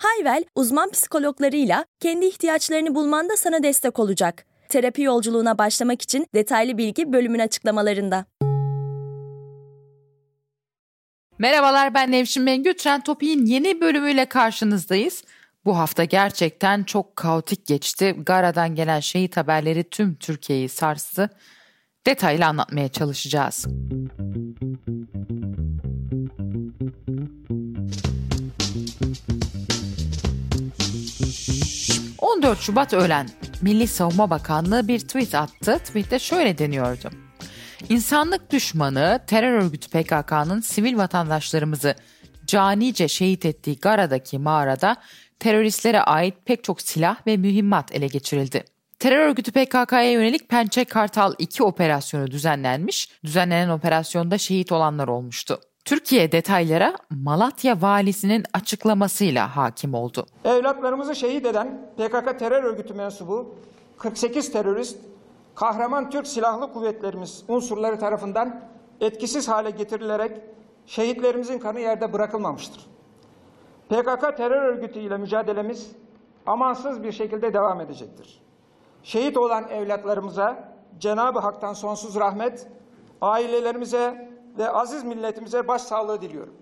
Hayvel, uzman psikologlarıyla kendi ihtiyaçlarını bulmanda sana destek olacak. Terapi yolculuğuna başlamak için detaylı bilgi bölümün açıklamalarında. Merhabalar ben Nevşin Mengü. Trend Topi'nin yeni bölümüyle karşınızdayız. Bu hafta gerçekten çok kaotik geçti. Gara'dan gelen şehit haberleri tüm Türkiye'yi sarstı. Detaylı anlatmaya çalışacağız. 14 Şubat öğlen Milli Savunma Bakanlığı bir tweet attı. Tweette şöyle deniyordu. İnsanlık düşmanı terör örgütü PKK'nın sivil vatandaşlarımızı canice şehit ettiği Gara'daki mağarada teröristlere ait pek çok silah ve mühimmat ele geçirildi. Terör örgütü PKK'ya yönelik Pençe Kartal 2 operasyonu düzenlenmiş. Düzenlenen operasyonda şehit olanlar olmuştu. Türkiye detaylara Malatya valisinin açıklamasıyla hakim oldu. Evlatlarımızı şehit eden PKK terör örgütü mensubu 48 terörist kahraman Türk Silahlı Kuvvetlerimiz unsurları tarafından etkisiz hale getirilerek şehitlerimizin kanı yerde bırakılmamıştır. PKK terör örgütü ile mücadelemiz amansız bir şekilde devam edecektir. Şehit olan evlatlarımıza Cenab-ı Hak'tan sonsuz rahmet, ailelerimize ve aziz milletimize başsağlığı diliyorum.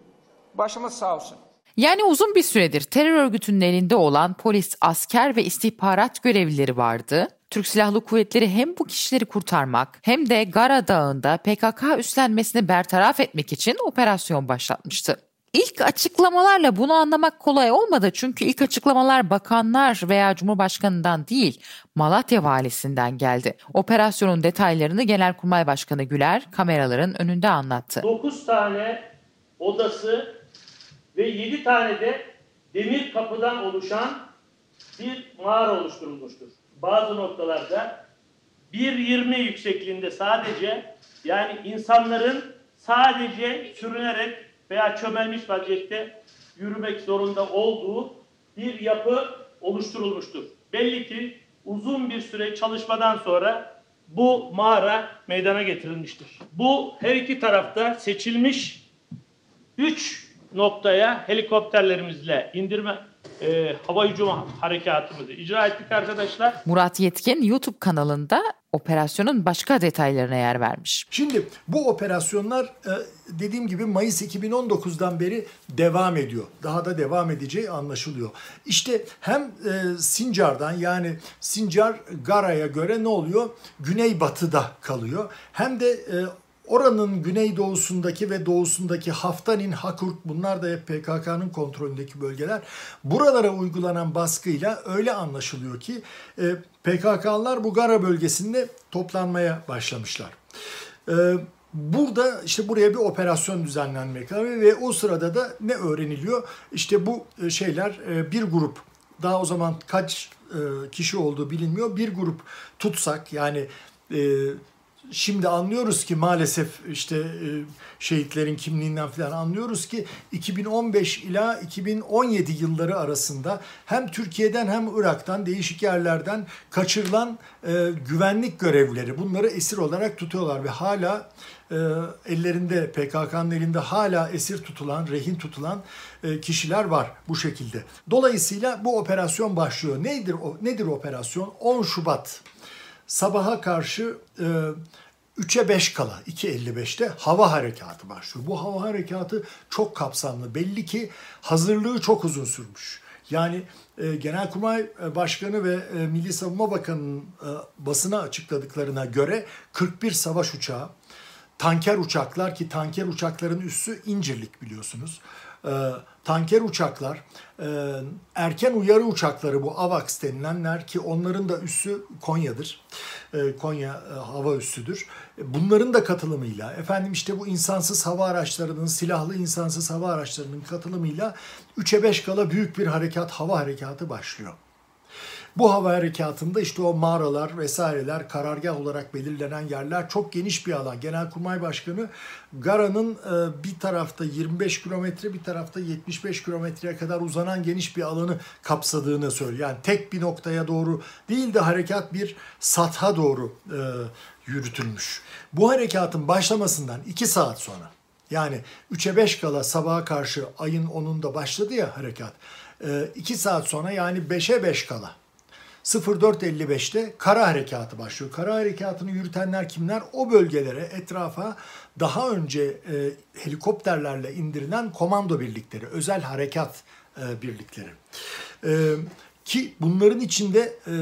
Başımız sağ olsun. Yani uzun bir süredir terör örgütünün elinde olan polis, asker ve istihbarat görevlileri vardı. Türk Silahlı Kuvvetleri hem bu kişileri kurtarmak hem de Gara Dağı'nda PKK üstlenmesini bertaraf etmek için operasyon başlatmıştı. İlk açıklamalarla bunu anlamak kolay olmadı çünkü ilk açıklamalar bakanlar veya Cumhurbaşkanı'ndan değil Malatya valisinden geldi. Operasyonun detaylarını Genelkurmay Başkanı Güler kameraların önünde anlattı. 9 tane odası ve 7 tane de demir kapıdan oluşan bir mağara oluşturulmuştur. Bazı noktalarda 1.20 yüksekliğinde sadece yani insanların sadece sürünerek veya çömelmiş vaziyette yürümek zorunda olduğu bir yapı oluşturulmuştur. Belli ki uzun bir süre çalışmadan sonra bu mağara meydana getirilmiştir. Bu her iki tarafta seçilmiş üç noktaya helikopterlerimizle indirme e, hava hücumu harekatımızı icra ettik arkadaşlar. Murat Yetkin YouTube kanalında operasyonun başka detaylarına yer vermiş. Şimdi bu operasyonlar e, dediğim gibi Mayıs 2019'dan beri devam ediyor. Daha da devam edeceği anlaşılıyor. İşte hem e, Sincar'dan yani Sincar Gara'ya göre ne oluyor? Güneybatıda kalıyor. Hem de e, Oranın güneydoğusundaki ve doğusundaki Haftanin, Hakurt bunlar da hep PKK'nın kontrolündeki bölgeler. Buralara uygulanan baskıyla öyle anlaşılıyor ki e, PKK'lılar bu Gara bölgesinde toplanmaya başlamışlar. E, burada işte buraya bir operasyon düzenlenmek ve o sırada da ne öğreniliyor? İşte bu e, şeyler bir grup daha o zaman kaç kişi olduğu bilinmiyor. Bir grup tutsak yani şimdi anlıyoruz ki maalesef işte e, şehitlerin kimliğinden falan anlıyoruz ki 2015 ila 2017 yılları arasında hem Türkiye'den hem Irak'tan değişik yerlerden kaçırılan e, güvenlik görevlileri bunları esir olarak tutuyorlar ve hala e, ellerinde PKK'nın elinde hala esir tutulan, rehin tutulan kişiler var bu şekilde. Dolayısıyla bu operasyon başlıyor. Nedir o? Nedir operasyon? 10 Şubat sabaha karşı e, 3'e 5 kala 2.55'te hava harekatı başlıyor. Bu hava harekatı çok kapsamlı. Belli ki hazırlığı çok uzun sürmüş. Yani e, Genelkurmay e, Başkanı ve e, Milli Savunma Bakanı'nın e, basına açıkladıklarına göre 41 savaş uçağı, tanker uçaklar ki tanker uçakların üssü İncirlik biliyorsunuz e, tanker uçaklar, e, erken uyarı uçakları bu AVAX denilenler ki onların da üssü Konya'dır. E, Konya e, hava üssüdür. E, bunların da katılımıyla efendim işte bu insansız hava araçlarının, silahlı insansız hava araçlarının katılımıyla 3'e 5 kala büyük bir harekat, hava harekatı başlıyor. Bu hava harekatında işte o mağaralar vesaireler karargah olarak belirlenen yerler çok geniş bir alan. Genelkurmay Başkanı Gara'nın e, bir tarafta 25 kilometre bir tarafta 75 kilometreye kadar uzanan geniş bir alanı kapsadığını söylüyor. Yani tek bir noktaya doğru değil de harekat bir satha doğru e, yürütülmüş. Bu harekatın başlamasından 2 saat sonra yani 3'e 5 kala sabaha karşı ayın 10'unda başladı ya harekat. 2 saat sonra yani 5'e 5 kala 04.55'te kara harekatı başlıyor. Kara harekatını yürütenler kimler? O bölgelere, etrafa daha önce e, helikopterlerle indirilen komando birlikleri, özel harekat e, birlikleri. E, ki bunların içinde e,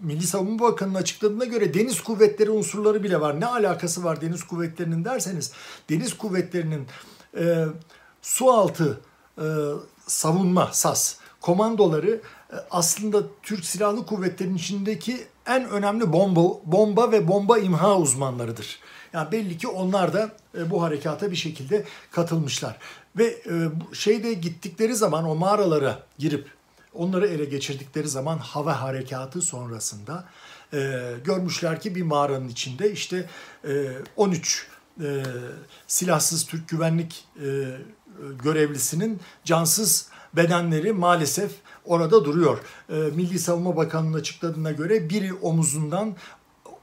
Milli Savunma Bakanı'nın açıkladığına göre deniz kuvvetleri unsurları bile var. Ne alakası var deniz kuvvetlerinin derseniz, deniz kuvvetlerinin e, su altı e, savunma SAS komandoları e, aslında Türk Silahlı Kuvvetleri'nin içindeki en önemli bomba, bomba ve bomba imha uzmanlarıdır. Yani belli ki onlar da e, bu harekata bir şekilde katılmışlar. Ve e, şeyde gittikleri zaman o mağaralara girip onları ele geçirdikleri zaman hava harekatı sonrasında görmüşler ki bir mağaranın içinde işte 13 silahsız Türk güvenlik görevlisinin cansız bedenleri maalesef orada duruyor. E, Milli Savunma Bakanlığı'nın açıkladığına göre biri omuzundan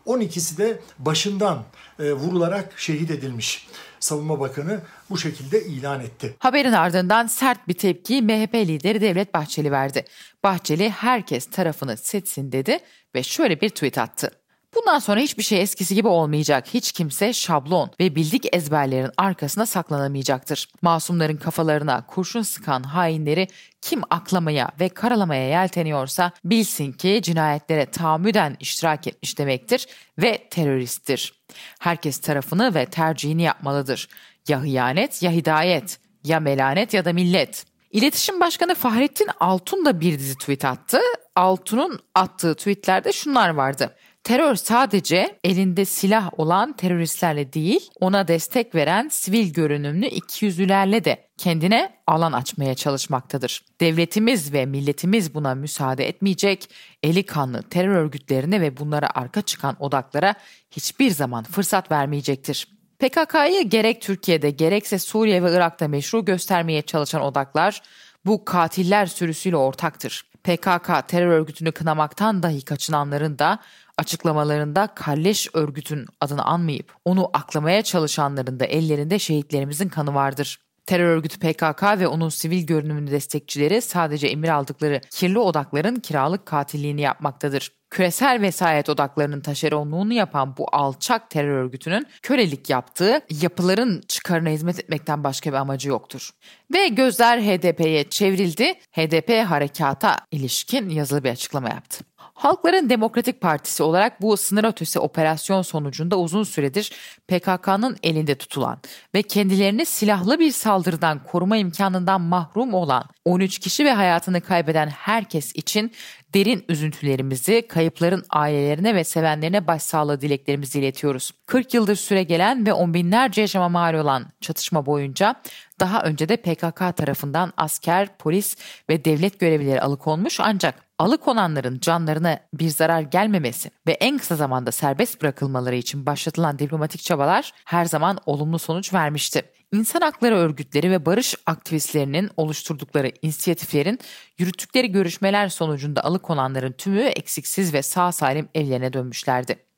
12'si de başından e, vurularak şehit edilmiş. Savunma Bakanı bu şekilde ilan etti. Haberin ardından sert bir tepki MHP lideri Devlet Bahçeli verdi. Bahçeli herkes tarafını seçsin dedi ve şöyle bir tweet attı. Bundan sonra hiçbir şey eskisi gibi olmayacak. Hiç kimse şablon ve bildik ezberlerin arkasına saklanamayacaktır. Masumların kafalarına kurşun sıkan hainleri kim aklamaya ve karalamaya yelteniyorsa bilsin ki cinayetlere tahammüden iştirak etmiş demektir ve teröristtir. Herkes tarafını ve tercihini yapmalıdır. Ya hıyanet ya hidayet, ya melanet ya da millet. İletişim Başkanı Fahrettin Altun da bir dizi tweet attı. Altun'un attığı tweetlerde şunlar vardı. Terör sadece elinde silah olan teröristlerle değil, ona destek veren sivil görünümlü ikiyüzlülerle de kendine alan açmaya çalışmaktadır. Devletimiz ve milletimiz buna müsaade etmeyecek, eli kanlı terör örgütlerine ve bunlara arka çıkan odaklara hiçbir zaman fırsat vermeyecektir. PKK'yı gerek Türkiye'de gerekse Suriye ve Irak'ta meşru göstermeye çalışan odaklar bu katiller sürüsüyle ortaktır. PKK terör örgütünü kınamaktan dahi kaçınanların da açıklamalarında kalleş örgütün adını anmayıp onu aklamaya çalışanların da ellerinde şehitlerimizin kanı vardır. Terör örgütü PKK ve onun sivil görünümlü destekçileri sadece emir aldıkları kirli odakların kiralık katilliğini yapmaktadır. Küresel vesayet odaklarının taşeronluğunu yapan bu alçak terör örgütünün kölelik yaptığı yapıların çıkarına hizmet etmekten başka bir amacı yoktur. Ve gözler HDP'ye çevrildi. HDP harekata ilişkin yazılı bir açıklama yaptı. Halkların Demokratik Partisi olarak bu sınır ötesi operasyon sonucunda uzun süredir PKK'nın elinde tutulan ve kendilerini silahlı bir saldırıdan koruma imkanından mahrum olan 13 kişi ve hayatını kaybeden herkes için derin üzüntülerimizi kayıpların ailelerine ve sevenlerine başsağlığı dileklerimizi iletiyoruz. 40 yıldır süre gelen ve on binlerce yaşama mal olan çatışma boyunca daha önce de PKK tarafından asker, polis ve devlet görevlileri alıkonmuş ancak alıkonanların canlarına bir zarar gelmemesi ve en kısa zamanda serbest bırakılmaları için başlatılan diplomatik çabalar her zaman olumlu sonuç vermişti. İnsan hakları örgütleri ve barış aktivistlerinin oluşturdukları inisiyatiflerin yürüttükleri görüşmeler sonucunda alıkonanların tümü eksiksiz ve sağ salim evlerine dönmüşlerdi.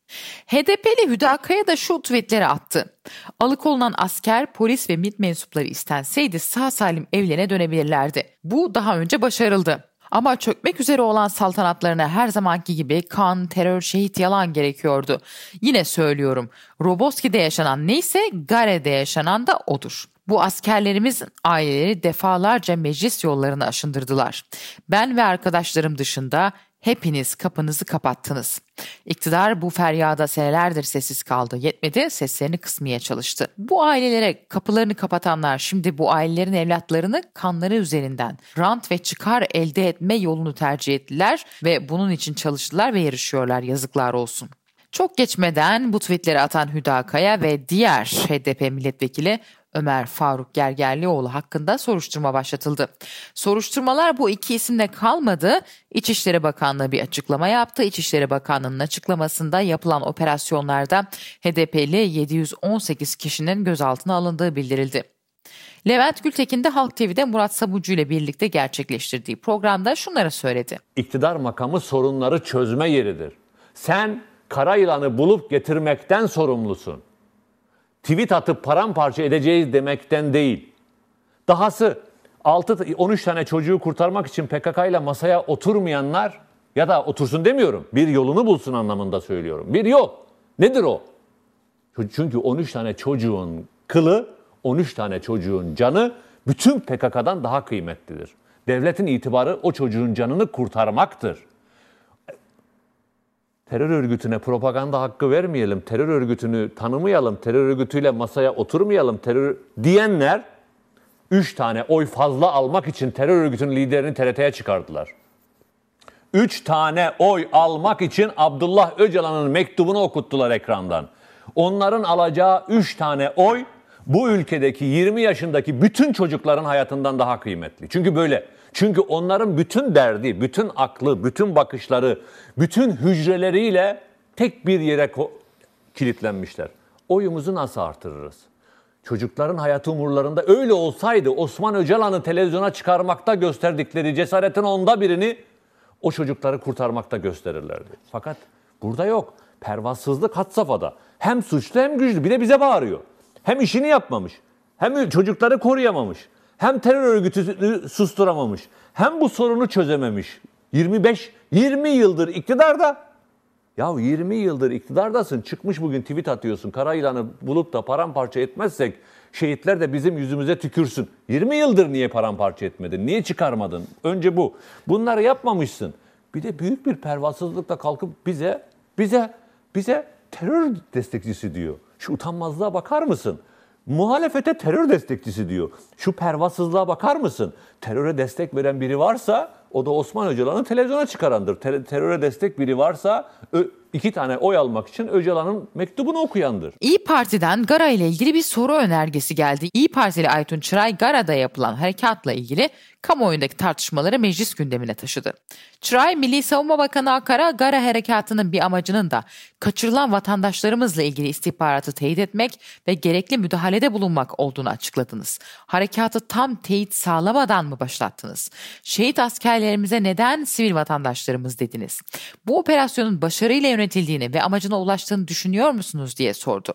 HDP'li Hüdakaya da şu tweetleri attı. Alıkonulan asker, polis ve MİT mensupları istenseydi sağ salim evlerine dönebilirlerdi. Bu daha önce başarıldı. Ama çökmek üzere olan saltanatlarına her zamanki gibi kan, terör, şehit, yalan gerekiyordu. Yine söylüyorum, Roboski'de yaşanan neyse Gare'de yaşanan da odur. Bu askerlerimizin aileleri defalarca meclis yollarını aşındırdılar. Ben ve arkadaşlarım dışında Hepiniz kapınızı kapattınız. İktidar bu feryada senelerdir sessiz kaldı. Yetmedi seslerini kısmaya çalıştı. Bu ailelere kapılarını kapatanlar şimdi bu ailelerin evlatlarını kanları üzerinden rant ve çıkar elde etme yolunu tercih ettiler ve bunun için çalıştılar ve yarışıyorlar yazıklar olsun. Çok geçmeden bu tweetleri atan Hüda Kaya ve diğer HDP milletvekili Ömer Faruk Gergerlioğlu hakkında soruşturma başlatıldı. Soruşturmalar bu iki isimle kalmadı. İçişleri Bakanlığı bir açıklama yaptı. İçişleri Bakanlığı'nın açıklamasında yapılan operasyonlarda HDP'li 718 kişinin gözaltına alındığı bildirildi. Levent Gültekin de Halk TV'de Murat Sabuncu ile birlikte gerçekleştirdiği programda şunları söyledi. İktidar makamı sorunları çözme yeridir. Sen kara yılanı bulup getirmekten sorumlusun. Tweet atıp paramparça edeceğiz demekten değil. Dahası 6 13 tane çocuğu kurtarmak için PKK ile masaya oturmayanlar ya da otursun demiyorum. Bir yolunu bulsun anlamında söylüyorum. Bir yol. Nedir o? Çünkü 13 tane çocuğun kılı, 13 tane çocuğun canı bütün PKK'dan daha kıymetlidir. Devletin itibarı o çocuğun canını kurtarmaktır terör örgütüne propaganda hakkı vermeyelim, terör örgütünü tanımayalım, terör örgütüyle masaya oturmayalım terör diyenler 3 tane oy fazla almak için terör örgütünün liderini TRT'ye çıkardılar. 3 tane oy almak için Abdullah Öcalan'ın mektubunu okuttular ekrandan. Onların alacağı 3 tane oy bu ülkedeki 20 yaşındaki bütün çocukların hayatından daha kıymetli. Çünkü böyle çünkü onların bütün derdi, bütün aklı, bütün bakışları, bütün hücreleriyle tek bir yere kilitlenmişler. Oyumuzu nasıl artırırız? Çocukların hayatı umurlarında öyle olsaydı Osman Öcalan'ı televizyona çıkarmakta gösterdikleri cesaretin onda birini o çocukları kurtarmakta gösterirlerdi. Fakat burada yok. Pervasızlık had safhada. Hem suçlu hem güçlü. Bir de bize bağırıyor. Hem işini yapmamış. Hem çocukları koruyamamış hem terör örgütü susturamamış hem bu sorunu çözememiş. 25 20 yıldır iktidarda. Ya 20 yıldır iktidardasın. Çıkmış bugün tweet atıyorsun. Kara ilanı bulup da paramparça etmezsek şehitler de bizim yüzümüze tükürsün. 20 yıldır niye paramparça etmedin? Niye çıkarmadın? Önce bu. Bunları yapmamışsın. Bir de büyük bir pervasızlıkla kalkıp bize bize bize terör destekçisi diyor. Şu utanmazlığa bakar mısın? Muhalefete terör destekçisi diyor. Şu pervasızlığa bakar mısın? Teröre destek veren biri varsa o da Osman Öcalan'ı televizyona çıkarandır. Ter- teröre destek biri varsa ö- iki tane oy almak için Öcalan'ın mektubunu okuyandır. İyi Parti'den Gara ile ilgili bir soru önergesi geldi. İyi Partili Aytun Çıray Gara'da yapılan harekatla ilgili kamuoyundaki tartışmaları meclis gündemine taşıdı. Çıray, Milli Savunma Bakanı Akar'a Gara harekatının bir amacının da kaçırılan vatandaşlarımızla ilgili istihbaratı teyit etmek ve gerekli müdahalede bulunmak olduğunu açıkladınız. Harekatı tam teyit sağlamadan mı başlattınız? Şehit askerlerimize neden sivil vatandaşlarımız dediniz? Bu operasyonun başarıyla yönetildiğini ve amacına ulaştığını düşünüyor musunuz diye sordu.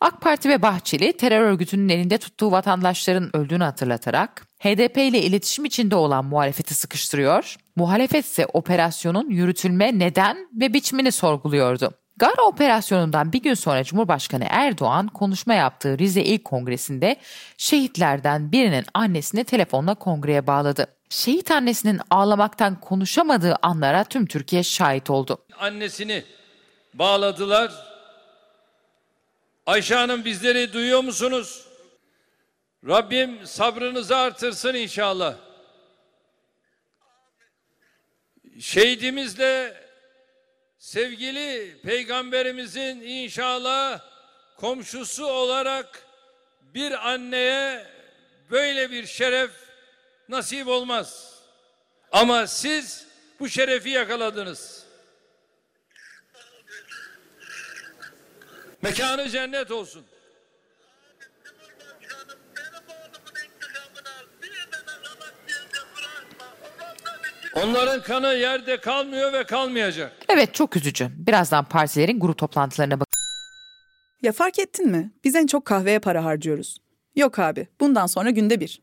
AK Parti ve Bahçeli terör örgütünün elinde tuttuğu vatandaşların öldüğünü hatırlatarak HDP ile iletişim içinde olan muhalefeti sıkıştırıyor, muhalefet ise operasyonun yürütülme neden ve biçimini sorguluyordu. Gara operasyonundan bir gün sonra Cumhurbaşkanı Erdoğan konuşma yaptığı Rize İl Kongresi'nde şehitlerden birinin annesini telefonla kongreye bağladı. Şehit annesinin ağlamaktan konuşamadığı anlara tüm Türkiye şahit oldu. Annesini bağladılar. Ayşe Hanım bizleri duyuyor musunuz? Rabbim sabrınızı artırsın inşallah. Şehidimizle sevgili peygamberimizin inşallah komşusu olarak bir anneye böyle bir şeref nasip olmaz. Ama siz bu şerefi yakaladınız. Mekanı cennet olsun. Onların kanı yerde kalmıyor ve kalmayacak. Evet çok üzücü. Birazdan partilerin grup toplantılarına bak. Ya fark ettin mi? Biz en çok kahveye para harcıyoruz. Yok abi bundan sonra günde bir.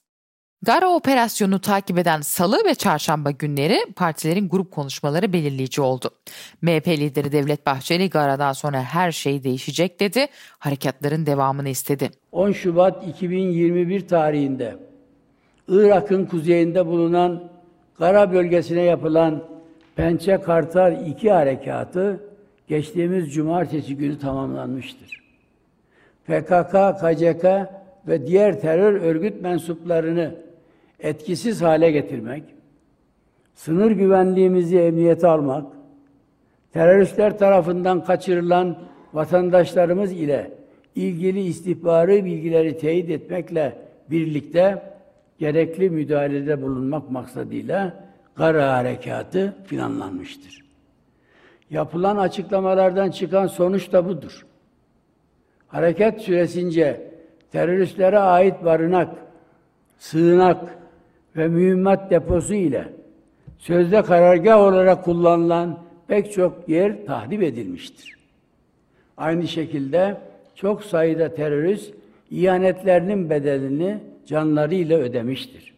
Gara operasyonu takip eden salı ve çarşamba günleri partilerin grup konuşmaları belirleyici oldu. MHP lideri Devlet Bahçeli Gara'dan sonra her şey değişecek dedi, harekatların devamını istedi. 10 Şubat 2021 tarihinde Irak'ın kuzeyinde bulunan Gara bölgesine yapılan Pençe Kartal 2 harekatı geçtiğimiz cumartesi günü tamamlanmıştır. PKK, KCK ve diğer terör örgüt mensuplarını etkisiz hale getirmek, sınır güvenliğimizi emniyete almak, teröristler tarafından kaçırılan vatandaşlarımız ile ilgili istihbari bilgileri teyit etmekle birlikte gerekli müdahalede bulunmak maksadıyla Kara Harekatı planlanmıştır. Yapılan açıklamalardan çıkan sonuç da budur. Hareket süresince teröristlere ait barınak, sığınak ve mühimmat deposu ile sözde karargah olarak kullanılan pek çok yer tahrip edilmiştir. Aynı şekilde çok sayıda terörist ihanetlerinin bedelini canlarıyla ödemiştir.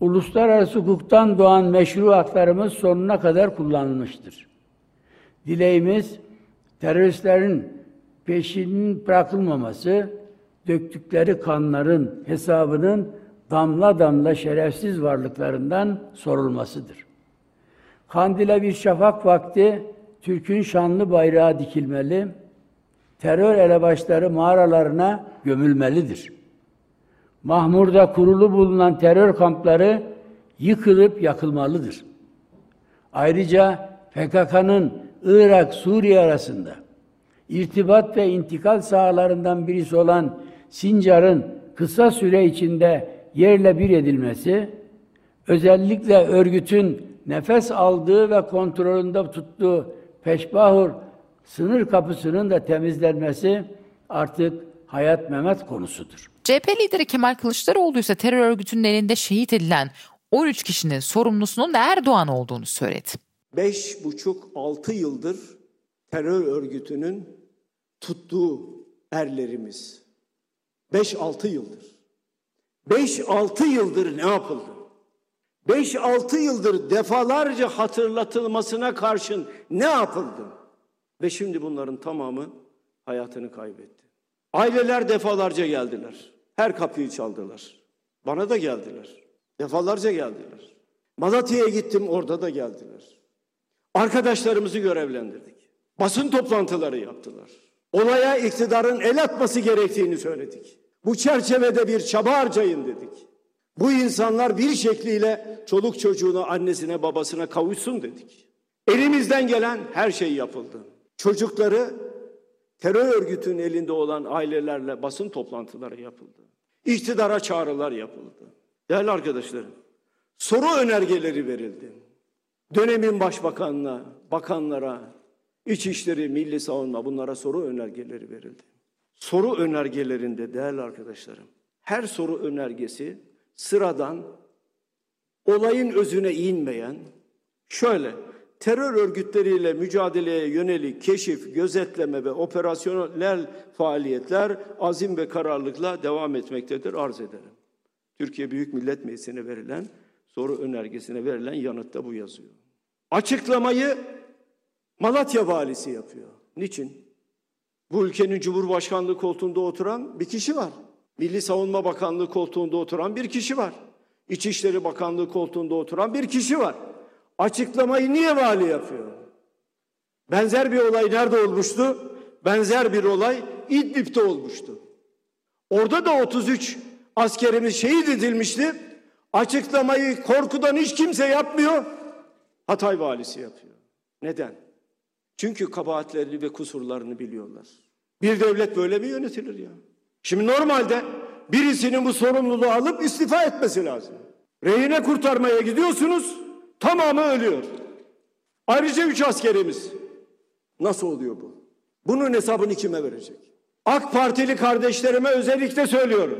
Uluslararası hukuktan doğan meşru haklarımız sonuna kadar kullanılmıştır. Dileğimiz teröristlerin peşinin bırakılmaması, döktükleri kanların hesabının damla damla şerefsiz varlıklarından sorulmasıdır. Kandile bir şafak vakti Türk'ün şanlı bayrağı dikilmeli, terör elebaşları mağaralarına gömülmelidir. Mahmur'da kurulu bulunan terör kampları yıkılıp yakılmalıdır. Ayrıca PKK'nın Irak, Suriye arasında irtibat ve intikal sahalarından birisi olan Sincar'ın kısa süre içinde yerle bir edilmesi, özellikle örgütün nefes aldığı ve kontrolünde tuttuğu Peşbahur sınır kapısının da temizlenmesi artık hayat memet konusudur. CHP lideri Kemal Kılıçdaroğlu ise terör örgütünün elinde şehit edilen 13 kişinin sorumlusunun Erdoğan olduğunu söyledi. 5,5-6 yıldır terör örgütünün tuttuğu erlerimiz. 5-6 yıldır. 5-6 yıldır ne yapıldı? 5-6 yıldır defalarca hatırlatılmasına karşın ne yapıldı? Ve şimdi bunların tamamı hayatını kaybetti. Aileler defalarca geldiler. Her kapıyı çaldılar. Bana da geldiler. Defalarca geldiler. Malatya'ya gittim orada da geldiler. Arkadaşlarımızı görevlendirdik. Basın toplantıları yaptılar. Olaya iktidarın el atması gerektiğini söyledik. Bu çerçevede bir çaba harcayın dedik. Bu insanlar bir şekliyle çoluk çocuğuna, annesine, babasına kavuşsun dedik. Elimizden gelen her şey yapıldı. Çocukları terör örgütünün elinde olan ailelerle basın toplantıları yapıldı. İktidara çağrılar yapıldı. Değerli arkadaşlarım, soru önergeleri verildi. Dönemin başbakanına, bakanlara, İçişleri, Milli Savunma bunlara soru önergeleri verildi. Soru önergelerinde değerli arkadaşlarım, her soru önergesi sıradan, olayın özüne inmeyen, şöyle, terör örgütleriyle mücadeleye yönelik keşif, gözetleme ve operasyonel faaliyetler azim ve kararlılıkla devam etmektedir arz ederim. Türkiye Büyük Millet Meclisi'ne verilen soru önergesine verilen yanıtta bu yazıyor. Açıklamayı Malatya valisi yapıyor. Niçin? Bu ülkenin Cumhurbaşkanlığı koltuğunda oturan bir kişi var. Milli Savunma Bakanlığı koltuğunda oturan bir kişi var. İçişleri Bakanlığı koltuğunda oturan bir kişi var. Açıklamayı niye vali yapıyor? Benzer bir olay nerede olmuştu? Benzer bir olay İdlib'de olmuştu. Orada da 33 askerimiz şehit edilmişti. Açıklamayı korkudan hiç kimse yapmıyor. Hatay valisi yapıyor. Neden? Çünkü kabahatlerini ve kusurlarını biliyorlar. Bir devlet böyle mi yönetilir ya? Şimdi normalde birisinin bu sorumluluğu alıp istifa etmesi lazım. Rehine kurtarmaya gidiyorsunuz, tamamı ölüyor. Ayrıca üç askerimiz. Nasıl oluyor bu? Bunun hesabını kime verecek? AK Partili kardeşlerime özellikle söylüyorum.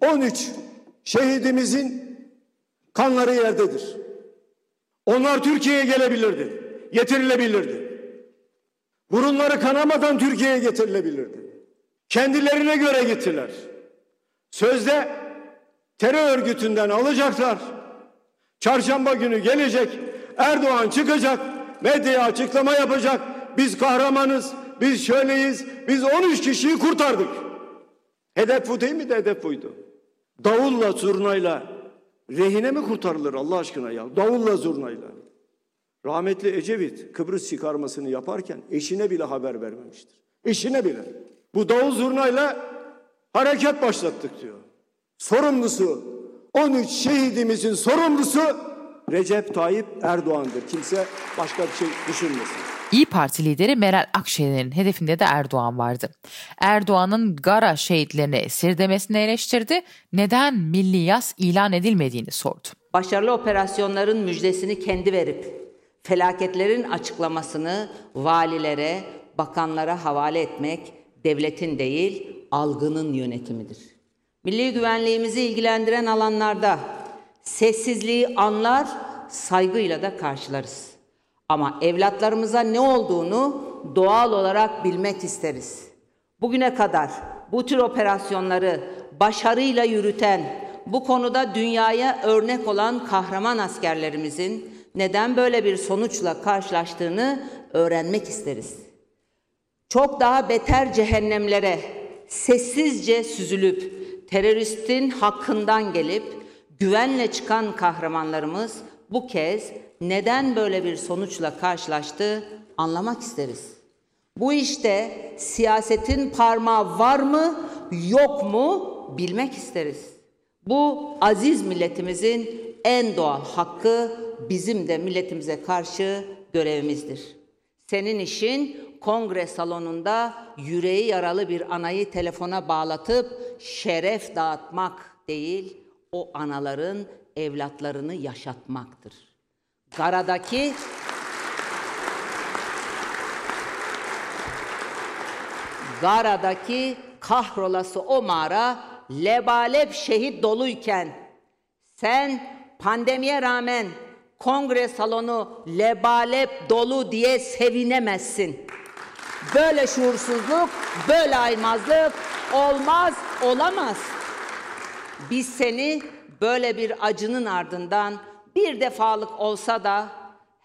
13 şehidimizin Kanları yerdedir. Onlar Türkiye'ye gelebilirdi. Getirilebilirdi. Burunları kanamadan Türkiye'ye getirilebilirdi. Kendilerine göre gittiler. Sözde terör örgütünden alacaklar. Çarşamba günü gelecek. Erdoğan çıkacak. Medyaya açıklama yapacak. Biz kahramanız. Biz şöyleyiz. Biz 13 kişiyi kurtardık. Hedef bu değil mi de hedef buydu. Davulla zurnayla rehine mi kurtarılır Allah aşkına ya? Davulla zurnayla. Rahmetli Ecevit Kıbrıs çıkarmasını yaparken eşine bile haber vermemiştir. Eşine bile. Bu davul zurnayla hareket başlattık diyor. Sorumlusu 13 şehidimizin sorumlusu Recep Tayyip Erdoğan'dır. Kimse başka bir şey düşünmesin. İyi Parti lideri Meral Akşener'in hedefinde de Erdoğan vardı. Erdoğan'ın Gara şehitlerini esir demesini eleştirdi, neden milli yas ilan edilmediğini sordu. Başarılı operasyonların müjdesini kendi verip felaketlerin açıklamasını valilere, bakanlara havale etmek devletin değil, algının yönetimidir. Milli güvenliğimizi ilgilendiren alanlarda sessizliği anlar, saygıyla da karşılarız. Ama evlatlarımıza ne olduğunu doğal olarak bilmek isteriz. Bugüne kadar bu tür operasyonları başarıyla yürüten, bu konuda dünyaya örnek olan kahraman askerlerimizin neden böyle bir sonuçla karşılaştığını öğrenmek isteriz. Çok daha beter cehennemlere sessizce süzülüp teröristin hakkından gelip güvenle çıkan kahramanlarımız bu kez neden böyle bir sonuçla karşılaştı anlamak isteriz. Bu işte siyasetin parmağı var mı yok mu bilmek isteriz. Bu aziz milletimizin en doğal hakkı bizim de milletimize karşı görevimizdir. Senin işin kongre salonunda yüreği yaralı bir anayı telefona bağlatıp şeref dağıtmak değil, o anaların evlatlarını yaşatmaktır. Garadaki Gara'daki kahrolası o mağara lebalep şehit doluyken sen pandemiye rağmen kongre salonu lebalep dolu diye sevinemezsin. Böyle şuursuzluk, böyle aymazlık olmaz, olamaz. Biz seni böyle bir acının ardından bir defalık olsa da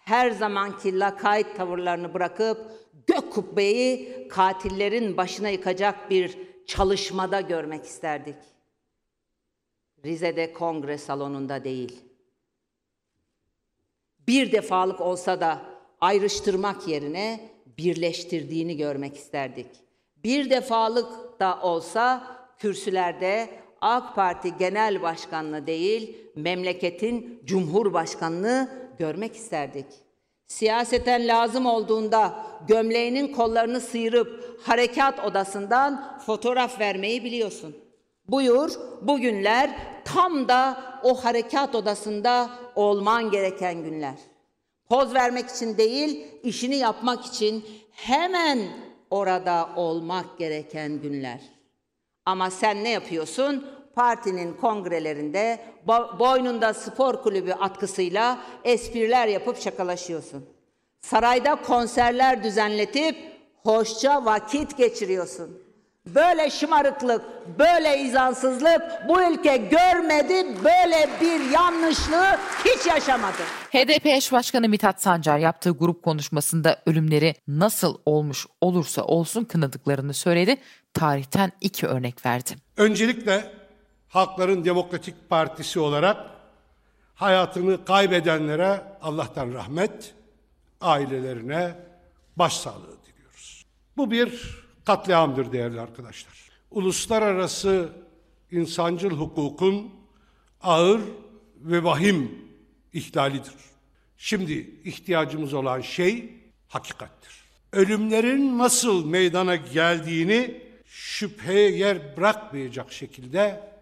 her zamanki lakayt tavırlarını bırakıp gök kubbeyi katillerin başına yıkacak bir çalışmada görmek isterdik. Rize'de kongre salonunda değil. Bir defalık olsa da ayrıştırmak yerine birleştirdiğini görmek isterdik. Bir defalık da olsa kürsülerde AK Parti Genel Başkanlığı değil, memleketin Cumhurbaşkanlığı görmek isterdik. Siyaseten lazım olduğunda gömleğinin kollarını sıyırıp harekat odasından fotoğraf vermeyi biliyorsun. Buyur, bugünler tam da o harekat odasında olman gereken günler. Poz vermek için değil, işini yapmak için hemen orada olmak gereken günler. Ama sen ne yapıyorsun? Partinin kongrelerinde boynunda spor kulübü atkısıyla espriler yapıp şakalaşıyorsun. Sarayda konserler düzenletip hoşça vakit geçiriyorsun. Böyle şımarıklık, böyle izansızlık bu ülke görmedi, böyle bir yanlışlığı hiç yaşamadı. HDP eş başkanı Mithat Sancar yaptığı grup konuşmasında ölümleri nasıl olmuş olursa olsun kınadıklarını söyledi. Tarihten iki örnek verdi. Öncelikle Halkların Demokratik Partisi olarak hayatını kaybedenlere Allah'tan rahmet, ailelerine başsağlığı diliyoruz. Bu bir katliamdır değerli arkadaşlar. Uluslararası insancıl hukukun ağır ve vahim ihlalidir. Şimdi ihtiyacımız olan şey hakikattir. Ölümlerin nasıl meydana geldiğini şüpheye yer bırakmayacak şekilde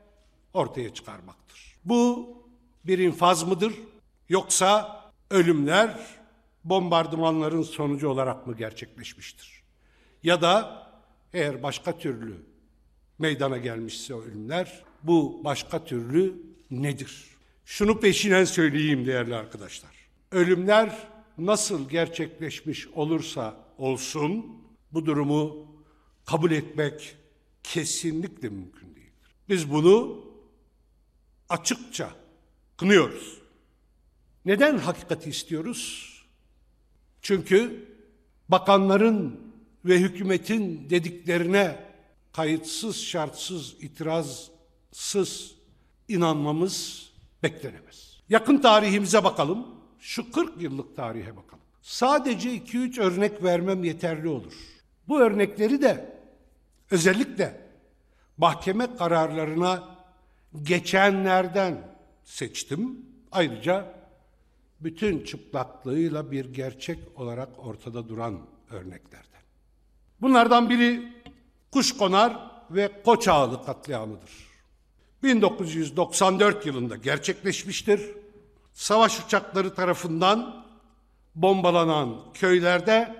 ortaya çıkarmaktır. Bu bir infaz mıdır yoksa ölümler bombardımanların sonucu olarak mı gerçekleşmiştir? Ya da eğer başka türlü meydana gelmişse ölümler bu başka türlü nedir? Şunu peşinen söyleyeyim değerli arkadaşlar. Ölümler nasıl gerçekleşmiş olursa olsun bu durumu kabul etmek kesinlikle mümkün değildir. Biz bunu açıkça kınıyoruz. Neden hakikati istiyoruz? Çünkü bakanların ve hükümetin dediklerine kayıtsız, şartsız, itirazsız inanmamız beklenemez. Yakın tarihimize bakalım. Şu 40 yıllık tarihe bakalım. Sadece 2-3 örnek vermem yeterli olur. Bu örnekleri de özellikle mahkeme kararlarına geçenlerden seçtim. Ayrıca bütün çıplaklığıyla bir gerçek olarak ortada duran örneklerden. Bunlardan biri Kuşkonar ve Koçağlı katliamıdır. 1994 yılında gerçekleşmiştir. Savaş uçakları tarafından bombalanan köylerde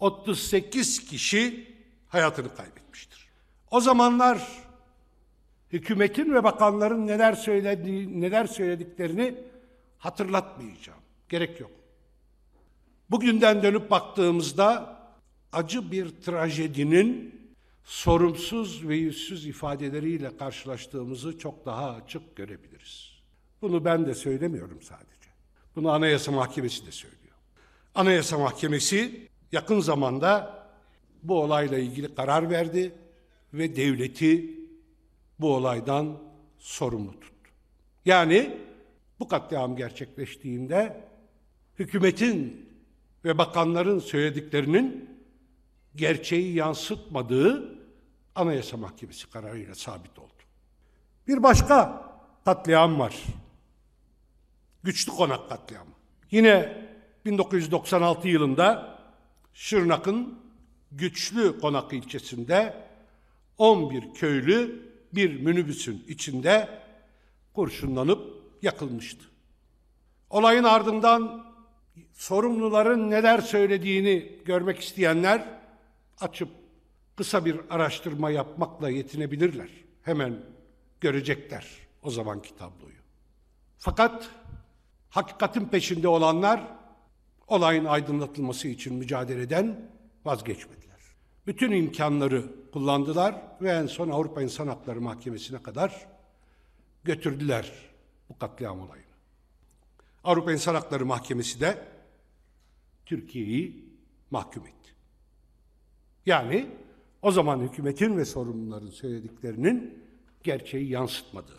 38 kişi hayatını kaybetmiştir. O zamanlar hükümetin ve bakanların neler söylediği, neler söylediklerini hatırlatmayacağım. Gerek yok. Bugünden dönüp baktığımızda acı bir trajedinin sorumsuz ve yüzsüz ifadeleriyle karşılaştığımızı çok daha açık görebiliriz. Bunu ben de söylemiyorum sadece. Bunu Anayasa Mahkemesi de söylüyor. Anayasa Mahkemesi yakın zamanda bu olayla ilgili karar verdi ve devleti bu olaydan sorumlu tuttu. Yani bu katliam gerçekleştiğinde hükümetin ve bakanların söylediklerinin gerçeği yansıtmadığı Anayasa Mahkemesi kararıyla sabit oldu. Bir başka katliam var. Güçlü Konak katliamı. Yine 1996 yılında Şırnak'ın Güçlü Konak ilçesinde 11 köylü bir minibüsün içinde kurşunlanıp yakılmıştı. Olayın ardından sorumluların neler söylediğini görmek isteyenler açıp kısa bir araştırma yapmakla yetinebilirler. Hemen görecekler o zamanki tabloyu. Fakat hakikatin peşinde olanlar olayın aydınlatılması için mücadeleden vazgeçmediler. Bütün imkanları kullandılar ve en son Avrupa İnsan Hakları Mahkemesi'ne kadar götürdüler bu katliam olayını. Avrupa İnsan Hakları Mahkemesi de Türkiye'yi mahkum etti. Yani o zaman hükümetin ve sorumluların söylediklerinin gerçeği yansıtmadığını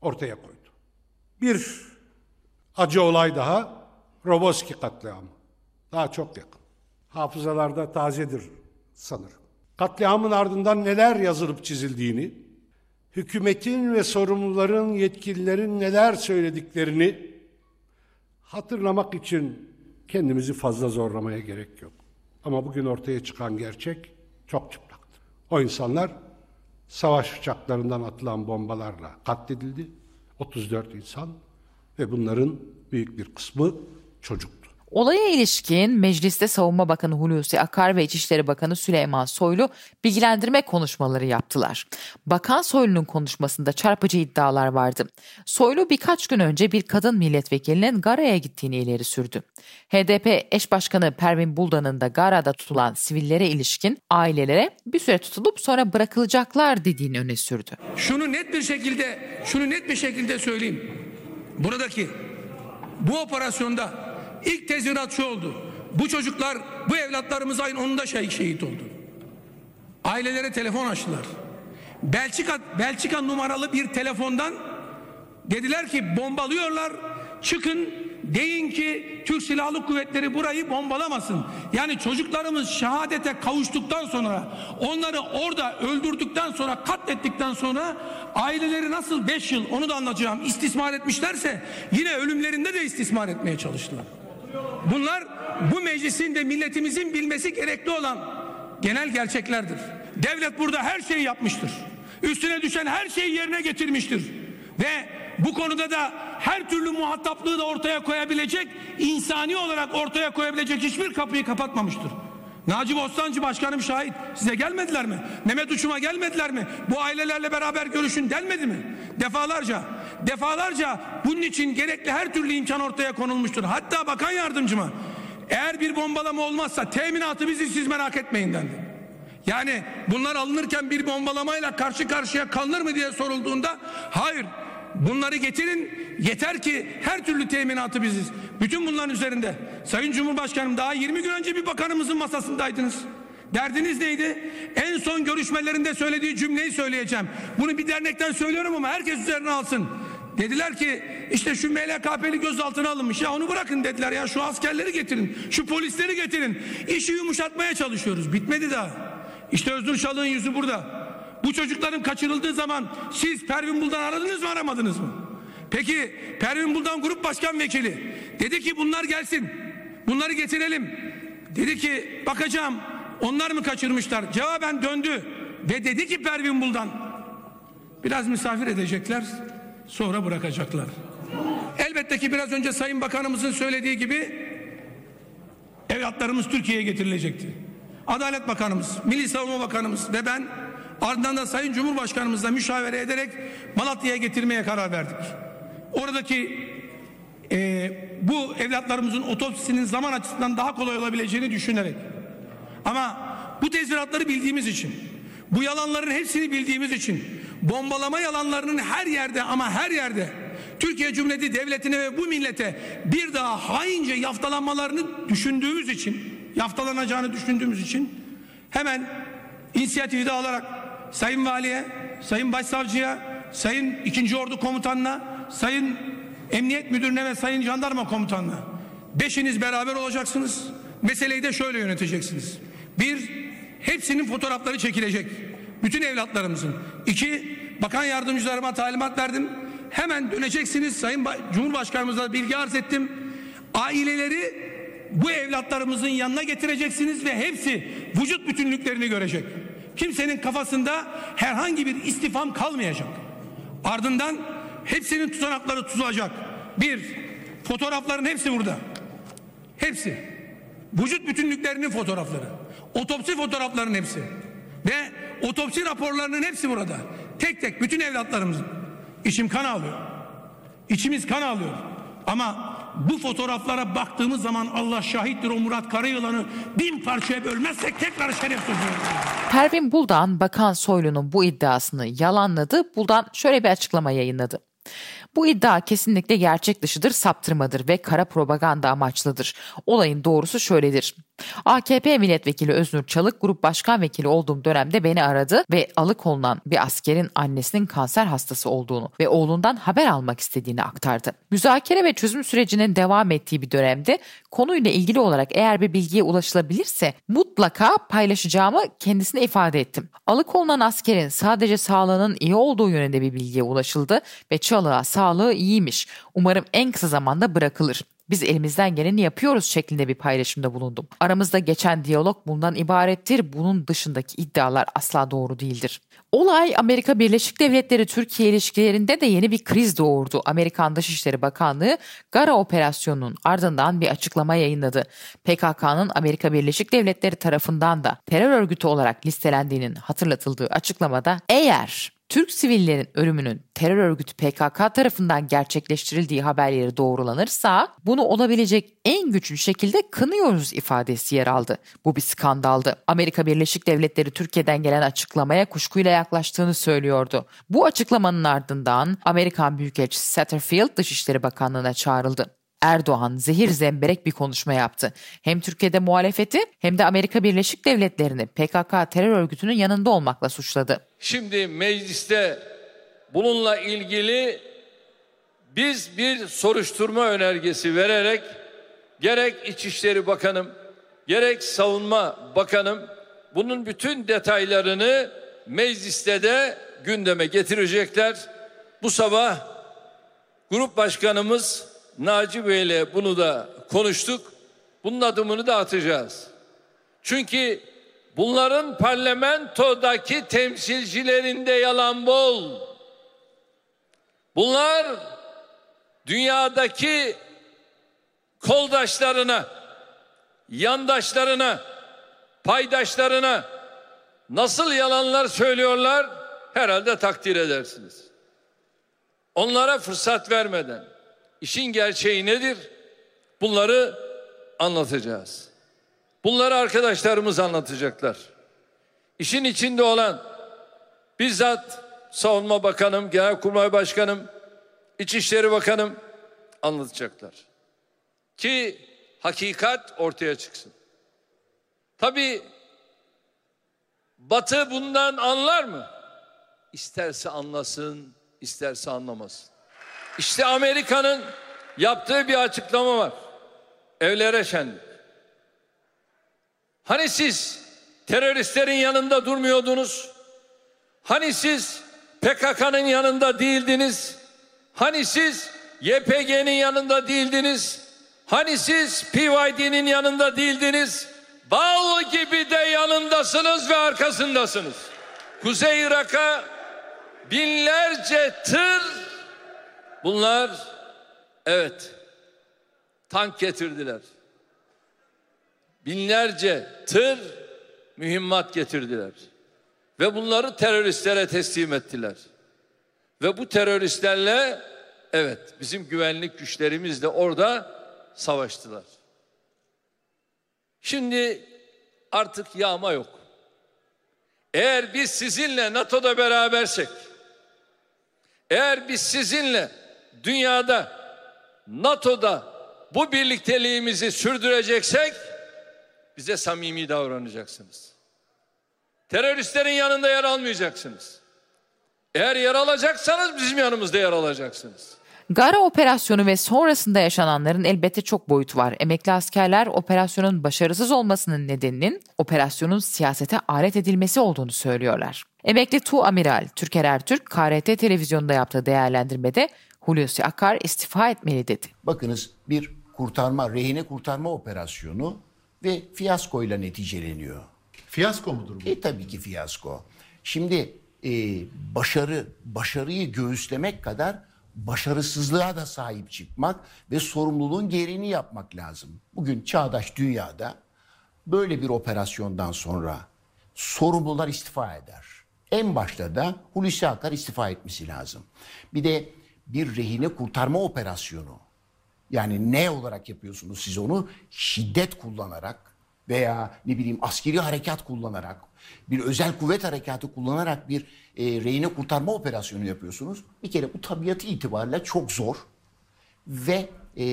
ortaya koydu. Bir acı olay daha Roboski katliamı. Daha çok yakın. Hafızalarda tazedir sanırım. Katliamın ardından neler yazılıp çizildiğini, hükümetin ve sorumluların, yetkililerin neler söylediklerini hatırlamak için kendimizi fazla zorlamaya gerek yok. Ama bugün ortaya çıkan gerçek çok çıplaktı. O insanlar savaş uçaklarından atılan bombalarla katledildi. 34 insan ve bunların büyük bir kısmı çocuktu. Olaya ilişkin Mecliste Savunma Bakanı Hulusi Akar ve İçişleri Bakanı Süleyman Soylu bilgilendirme konuşmaları yaptılar. Bakan Soylu'nun konuşmasında çarpıcı iddialar vardı. Soylu birkaç gün önce bir kadın milletvekilinin Gara'ya gittiğini ileri sürdü. HDP eş başkanı Pervin Buldan'ın da Gara'da tutulan sivillere ilişkin ailelere bir süre tutulup sonra bırakılacaklar dediğini öne sürdü. Şunu net bir şekilde, şunu net bir şekilde söyleyeyim. Buradaki bu operasyonda İlk tezvirat şu oldu. Bu çocuklar, bu evlatlarımız ayın 10'unda şehit, şehit oldu. Ailelere telefon açtılar. Belçika, Belçika numaralı bir telefondan dediler ki bombalıyorlar. Çıkın deyin ki Türk Silahlı Kuvvetleri burayı bombalamasın. Yani çocuklarımız şehadete kavuştuktan sonra onları orada öldürdükten sonra katlettikten sonra aileleri nasıl 5 yıl onu da anlatacağım istismar etmişlerse yine ölümlerinde de istismar etmeye çalıştılar. Bunlar bu meclisin de milletimizin bilmesi gerekli olan genel gerçeklerdir. Devlet burada her şeyi yapmıştır. Üstüne düşen her şeyi yerine getirmiştir. Ve bu konuda da her türlü muhataplığı da ortaya koyabilecek, insani olarak ortaya koyabilecek hiçbir kapıyı kapatmamıştır. Naci Bostancı Başkanım şahit. Size gelmediler mi? Mehmet Uçum'a gelmediler mi? Bu ailelerle beraber görüşün denmedi mi? Defalarca. Defalarca bunun için gerekli her türlü imkan ortaya konulmuştur. Hatta bakan yardımcıma eğer bir bombalama olmazsa teminatı bizi siz merak etmeyin dendi. Yani bunlar alınırken bir bombalamayla karşı karşıya kalınır mı diye sorulduğunda hayır bunları getirin yeter ki her türlü teminatı biziz. Bütün bunların üzerinde Sayın Cumhurbaşkanım daha 20 gün önce bir bakanımızın masasındaydınız. Derdiniz neydi? En son görüşmelerinde söylediği cümleyi söyleyeceğim. Bunu bir dernekten söylüyorum ama herkes üzerine alsın. Dediler ki işte şu MLKP'li gözaltına alınmış ya onu bırakın dediler ya şu askerleri getirin şu polisleri getirin işi yumuşatmaya çalışıyoruz bitmedi daha işte Özgür Çalık'ın yüzü burada bu çocukların kaçırıldığı zaman siz Pervin Buldan aradınız mı aramadınız mı peki Pervin Buldan grup başkan vekili dedi ki bunlar gelsin bunları getirelim dedi ki bakacağım onlar mı kaçırmışlar cevaben döndü ve dedi ki Pervin Buldan biraz misafir edecekler sonra bırakacaklar. Elbette ki biraz önce Sayın Bakanımızın söylediği gibi evlatlarımız Türkiye'ye getirilecekti. Adalet Bakanımız, Milli Savunma Bakanımız ve ben ardından da Sayın Cumhurbaşkanımızla müşavere ederek Malatya'ya getirmeye karar verdik. Oradaki e, bu evlatlarımızın otopsisinin zaman açısından daha kolay olabileceğini düşünerek ama bu tezviratları bildiğimiz için bu yalanların hepsini bildiğimiz için bombalama yalanlarının her yerde ama her yerde Türkiye Cumhuriyeti Devleti'ne ve bu millete bir daha haince yaftalanmalarını düşündüğümüz için yaftalanacağını düşündüğümüz için hemen inisiyatifi de alarak Sayın Valiye, Sayın Başsavcıya, Sayın 2. Ordu Komutanına, Sayın Emniyet Müdürüne ve Sayın Jandarma Komutanına beşiniz beraber olacaksınız. Meseleyi de şöyle yöneteceksiniz. Bir, hepsinin fotoğrafları çekilecek. Bütün evlatlarımızın. İki, bakan yardımcılarıma talimat verdim. Hemen döneceksiniz. Sayın ba Cumhurbaşkanımıza bilgi arz ettim. Aileleri bu evlatlarımızın yanına getireceksiniz ve hepsi vücut bütünlüklerini görecek. Kimsenin kafasında herhangi bir istifam kalmayacak. Ardından hepsinin tutanakları tutulacak. Bir, fotoğrafların hepsi burada. Hepsi. Vücut bütünlüklerinin fotoğrafları. Otopsi fotoğraflarının hepsi. Ve otopsi raporlarının hepsi burada. Tek tek bütün evlatlarımızın. İçim kan ağlıyor. İçimiz kan ağlıyor. Ama bu fotoğraflara baktığımız zaman Allah şahittir o Murat Karayılan'ı bin parçaya bölmezsek tekrar şeref sözü. Pervin Buldan Bakan Soylu'nun bu iddiasını yalanladı. Buldan şöyle bir açıklama yayınladı. Bu iddia kesinlikle gerçek dışıdır, saptırmadır ve kara propaganda amaçlıdır. Olayın doğrusu şöyledir. AKP milletvekili Öznur Çalık grup başkan vekili olduğum dönemde beni aradı ve alıkonulan bir askerin annesinin kanser hastası olduğunu ve oğlundan haber almak istediğini aktardı. Müzakere ve çözüm sürecinin devam ettiği bir dönemde konuyla ilgili olarak eğer bir bilgiye ulaşılabilirse mutlaka paylaşacağımı kendisine ifade ettim. Alıkonulan askerin sadece sağlığının iyi olduğu yönünde bir bilgiye ulaşıldı ve Çalık'a sağlığı iyiymiş. Umarım en kısa zamanda bırakılır. Biz elimizden geleni yapıyoruz şeklinde bir paylaşımda bulundum. Aramızda geçen diyalog bundan ibarettir. Bunun dışındaki iddialar asla doğru değildir. Olay Amerika Birleşik Devletleri Türkiye ilişkilerinde de yeni bir kriz doğurdu. Amerikan Dışişleri Bakanlığı Gara operasyonunun ardından bir açıklama yayınladı. PKK'nın Amerika Birleşik Devletleri tarafından da terör örgütü olarak listelendiğinin hatırlatıldığı açıklamada eğer Türk sivillerin ölümünün terör örgütü PKK tarafından gerçekleştirildiği haberleri doğrulanırsa bunu olabilecek en güçlü şekilde kınıyoruz ifadesi yer aldı. Bu bir skandaldı. Amerika Birleşik Devletleri Türkiye'den gelen açıklamaya kuşkuyla yaklaştığını söylüyordu. Bu açıklamanın ardından Amerikan Büyükelçisi Satterfield Dışişleri Bakanlığı'na çağrıldı. Erdoğan zehir zemberek bir konuşma yaptı. Hem Türkiye'de muhalefeti hem de Amerika Birleşik Devletleri'ni PKK terör örgütünün yanında olmakla suçladı. Şimdi mecliste bununla ilgili biz bir soruşturma önergesi vererek gerek İçişleri Bakanım gerek Savunma Bakanım bunun bütün detaylarını mecliste de gündeme getirecekler. Bu sabah grup başkanımız Naci Bey'le bunu da konuştuk. Bunun adımını da atacağız. Çünkü bunların parlamentodaki temsilcilerinde yalan bol. Bunlar dünyadaki koldaşlarına, yandaşlarına paydaşlarına nasıl yalanlar söylüyorlar herhalde takdir edersiniz. Onlara fırsat vermeden işin gerçeği nedir? Bunları anlatacağız. Bunları arkadaşlarımız anlatacaklar. İşin içinde olan bizzat Savunma Bakanım, Genelkurmay Başkanım, İçişleri Bakanım anlatacaklar. Ki hakikat ortaya çıksın. Tabii Batı bundan anlar mı? İsterse anlasın, isterse anlamasın. İşte Amerika'nın yaptığı bir açıklama var. Evlere şenlik. Hani siz teröristlerin yanında durmuyordunuz? Hani siz PKK'nın yanında değildiniz? Hani siz YPG'nin yanında değildiniz? Hani siz PYD'nin yanında değildiniz? Bal gibi de yanındasınız ve arkasındasınız. Kuzey Irak'a binlerce tır bunlar evet tank getirdiler. Binlerce tır mühimmat getirdiler. Ve bunları teröristlere teslim ettiler. Ve bu teröristlerle evet bizim güvenlik güçlerimiz de orada savaştılar. Şimdi artık yağma yok. Eğer biz sizinle NATO'da berabersek, eğer biz sizinle dünyada NATO'da bu birlikteliğimizi sürdüreceksek bize samimi davranacaksınız. Teröristlerin yanında yer almayacaksınız. Eğer yer alacaksanız bizim yanımızda yer alacaksınız. Gara operasyonu ve sonrasında yaşananların elbette çok boyutu var. Emekli askerler operasyonun başarısız olmasının nedeninin operasyonun siyasete alet edilmesi olduğunu söylüyorlar. Emekli Tu Amiral Türker Ertürk KRT televizyonda yaptığı değerlendirmede Hulusi Akar istifa etmeli dedi. Bakınız bir kurtarma, rehine kurtarma operasyonu ve fiyaskoyla neticeleniyor. Fiyasko mudur bu? E tabii ki fiyasko. Şimdi e, başarı, başarıyı göğüslemek kadar başarısızlığa da sahip çıkmak ve sorumluluğun gereğini yapmak lazım. Bugün çağdaş dünyada böyle bir operasyondan sonra sorumlular istifa eder. En başta da Hulusi Akar istifa etmesi lazım. Bir de bir rehine kurtarma operasyonu. Yani ne olarak yapıyorsunuz siz onu? Şiddet kullanarak veya ne bileyim askeri harekat kullanarak, bir özel kuvvet harekatı kullanarak bir e, rehine kurtarma operasyonu yapıyorsunuz. Bir kere bu tabiatı itibariyle çok zor ve e,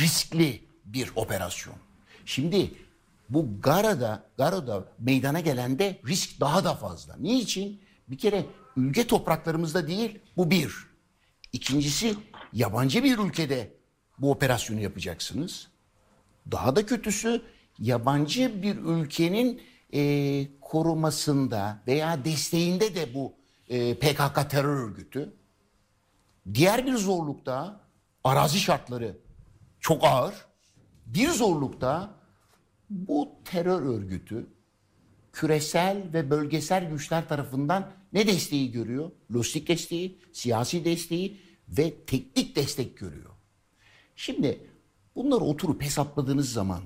riskli bir operasyon. Şimdi bu Gara'da, Gara'da meydana gelende risk daha da fazla. Niçin? Bir kere ülke topraklarımızda değil, bu bir. İkincisi yabancı bir ülkede bu operasyonu yapacaksınız. Daha da kötüsü yabancı bir ülkenin e, korumasında veya desteğinde de bu e, PKK terör örgütü. Diğer bir zorlukta arazi şartları çok ağır. Bir zorlukta bu terör örgütü küresel ve bölgesel güçler tarafından ne desteği görüyor? Lojistik desteği, siyasi desteği ve teknik destek görüyor. Şimdi bunları oturup hesapladığınız zaman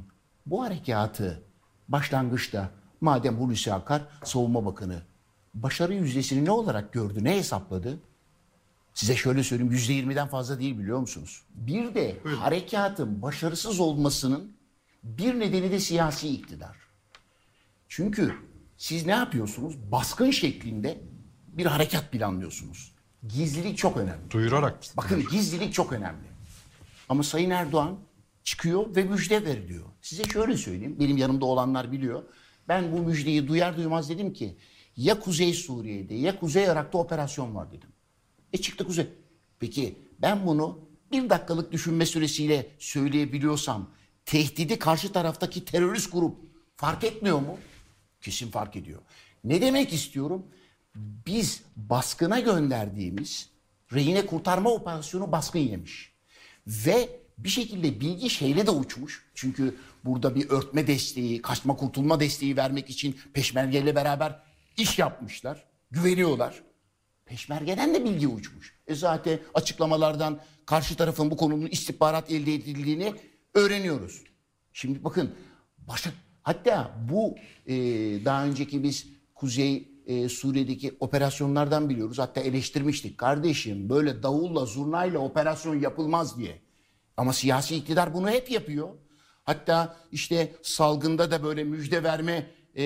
bu harekatı başlangıçta madem Hulusi Akar savunma bakanı başarı yüzdesini ne olarak gördü, ne hesapladı? Size şöyle söyleyeyim yüzde yirmiden fazla değil biliyor musunuz? Bir de Buyurun. harekatın başarısız olmasının bir nedeni de siyasi iktidar. Çünkü siz ne yapıyorsunuz? Baskın şeklinde bir harekat planlıyorsunuz. Gizlilik çok önemli. Duyurarak. Bakın gizlilik çok önemli. Ama Sayın Erdoğan çıkıyor ve müjde veriliyor. Size şöyle söyleyeyim. Benim yanımda olanlar biliyor. Ben bu müjdeyi duyar duymaz dedim ki ya Kuzey Suriye'de ya Kuzey Irak'ta operasyon var dedim. E çıktı Kuzey. Peki ben bunu bir dakikalık düşünme süresiyle söyleyebiliyorsam tehdidi karşı taraftaki terörist grup fark etmiyor mu? Kesin fark ediyor. Ne demek istiyorum? Biz baskına gönderdiğimiz rehine kurtarma operasyonu baskın yemiş. Ve bir şekilde bilgi şeyle de uçmuş. Çünkü burada bir örtme desteği, kaçma kurtulma desteği vermek için peşmergeyle beraber iş yapmışlar. Güveniyorlar. Peşmergeden de bilgi uçmuş. E zaten açıklamalardan karşı tarafın bu konunun istihbarat elde edildiğini öğreniyoruz. Şimdi bakın başa, Hatta bu e, daha önceki biz Kuzey e, Suriye'deki operasyonlardan biliyoruz. Hatta eleştirmiştik. Kardeşim böyle davulla zurnayla operasyon yapılmaz diye. Ama siyasi iktidar bunu hep yapıyor. Hatta işte salgında da böyle müjde verme e,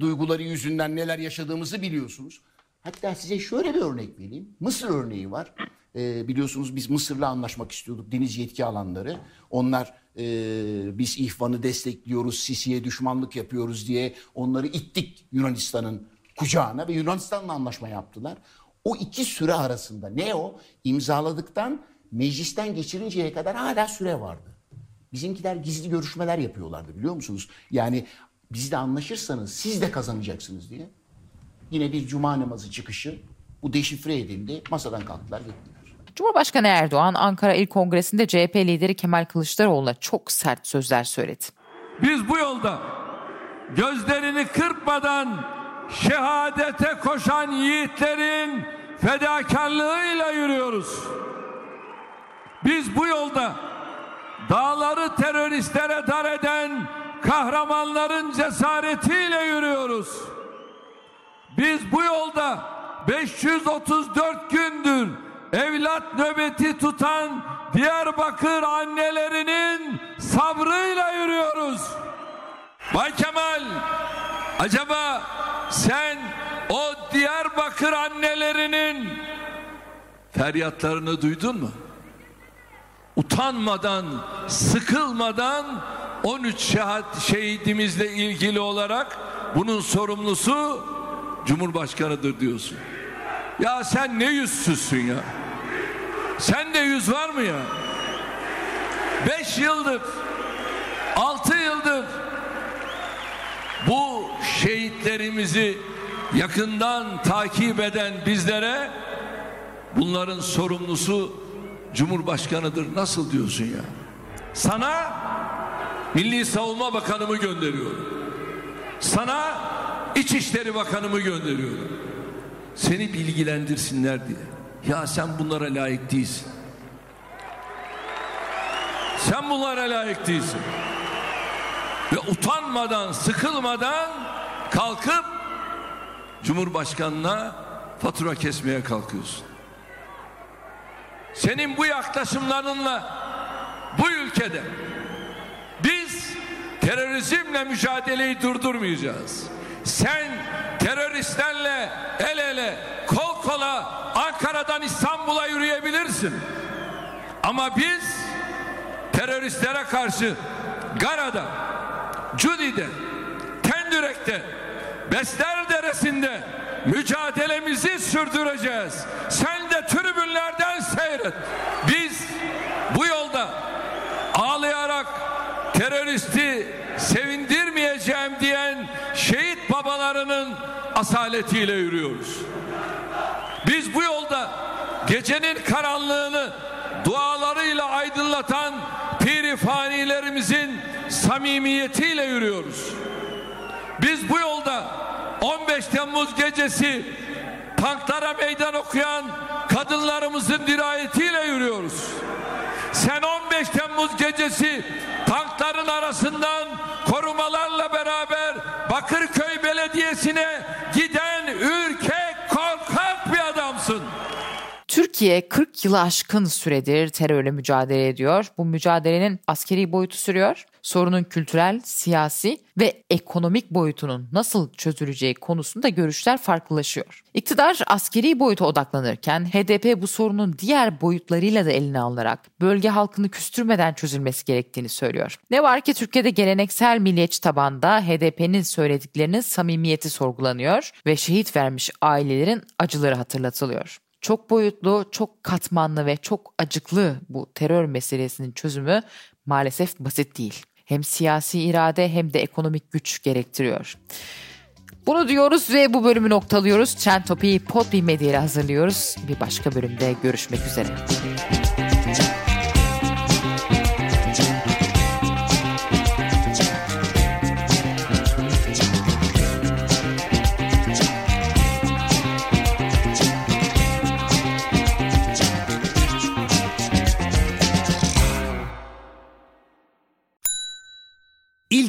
duyguları yüzünden neler yaşadığımızı biliyorsunuz. Hatta size şöyle bir örnek vereyim. Mısır örneği var. E, biliyorsunuz biz Mısır'la anlaşmak istiyorduk deniz yetki alanları. Onlar e, biz İhvan'ı destekliyoruz, Sisi'ye düşmanlık yapıyoruz diye onları ittik Yunanistan'ın kucağına ve Yunanistan'la anlaşma yaptılar. O iki süre arasında ne o? İmzaladıktan meclisten geçirinceye kadar hala süre vardı. Bizimkiler gizli görüşmeler yapıyorlardı biliyor musunuz? Yani bizle anlaşırsanız siz de kazanacaksınız diye. Yine bir cuma namazı çıkışı bu deşifre edildi. Masadan kalktılar gittiler. Cumhurbaşkanı Erdoğan Ankara İl Kongresi'nde CHP lideri Kemal Kılıçdaroğlu'na çok sert sözler söyledi. Biz bu yolda gözlerini kırpmadan şehadete koşan yiğitlerin fedakarlığıyla yürüyoruz. Biz bu yolda dağları teröristlere dar eden kahramanların cesaretiyle yürüyoruz. Biz bu yolda 534 gündür evlat nöbeti tutan Diyarbakır annelerinin sabrıyla yürüyoruz. Bay Kemal, acaba sen o Diyarbakır annelerinin feryatlarını duydun mu? Utanmadan, sıkılmadan 13 şehat şehidimizle ilgili olarak bunun sorumlusu Cumhurbaşkanıdır diyorsun. Ya sen ne yüzsüzsün ya? Sen de yüz var mı ya? Beş yıldır, altı yıldır bu şehitlerimizi yakından takip eden bizlere bunların sorumlusu Cumhurbaşkanıdır. Nasıl diyorsun ya? Sana Milli Savunma Bakanımı gönderiyorum. Sana İçişleri Bakanımı gönderiyorum. Seni bilgilendirsinler diye. Ya sen bunlara layık değilsin. Sen bunlara layık değilsin. Ve utanmadan, sıkılmadan kalkıp Cumhurbaşkanına fatura kesmeye kalkıyorsun. Senin bu yaklaşımlarınla bu ülkede biz terörizmle mücadeleyi durdurmayacağız. Sen teröristlerle el ele, kol kola Ankara'dan İstanbul'a yürüyebilirsin. Ama biz teröristlere karşı Gara'da, Cudi'de, Tendürek'te, Besler Deresi'nde mücadelemizi sürdüreceğiz. Sen de tribünlerden seyret. Biz bu yolda ağlayarak teröristi sevindirmeyeceğim diyen şehit babalarının asaletiyle yürüyoruz. Biz bu yolda gecenin karanlığını dualarıyla aydınlatan piri fanilerimizin samimiyetiyle yürüyoruz. Biz bu yolda 15 Temmuz gecesi tanklara meydan okuyan kadınlarımızın dirayetiyle yürüyoruz. Sen 15 Temmuz gecesi tankların arasından korumalarla beraber Bakırköy Belediyesi'ne giden Türkiye 40 yılı aşkın süredir terörle mücadele ediyor. Bu mücadelenin askeri boyutu sürüyor. Sorunun kültürel, siyasi ve ekonomik boyutunun nasıl çözüleceği konusunda görüşler farklılaşıyor. İktidar askeri boyuta odaklanırken HDP bu sorunun diğer boyutlarıyla da eline alınarak bölge halkını küstürmeden çözülmesi gerektiğini söylüyor. Ne var ki Türkiye'de geleneksel milliyetçi tabanda HDP'nin söylediklerinin samimiyeti sorgulanıyor ve şehit vermiş ailelerin acıları hatırlatılıyor. Çok boyutlu, çok katmanlı ve çok acıklı bu terör meselesinin çözümü maalesef basit değil. Hem siyasi irade hem de ekonomik güç gerektiriyor. Bunu diyoruz ve bu bölümü noktalıyoruz. Trend Topi'yi Podbi Medya ile hazırlıyoruz. Bir başka bölümde görüşmek üzere.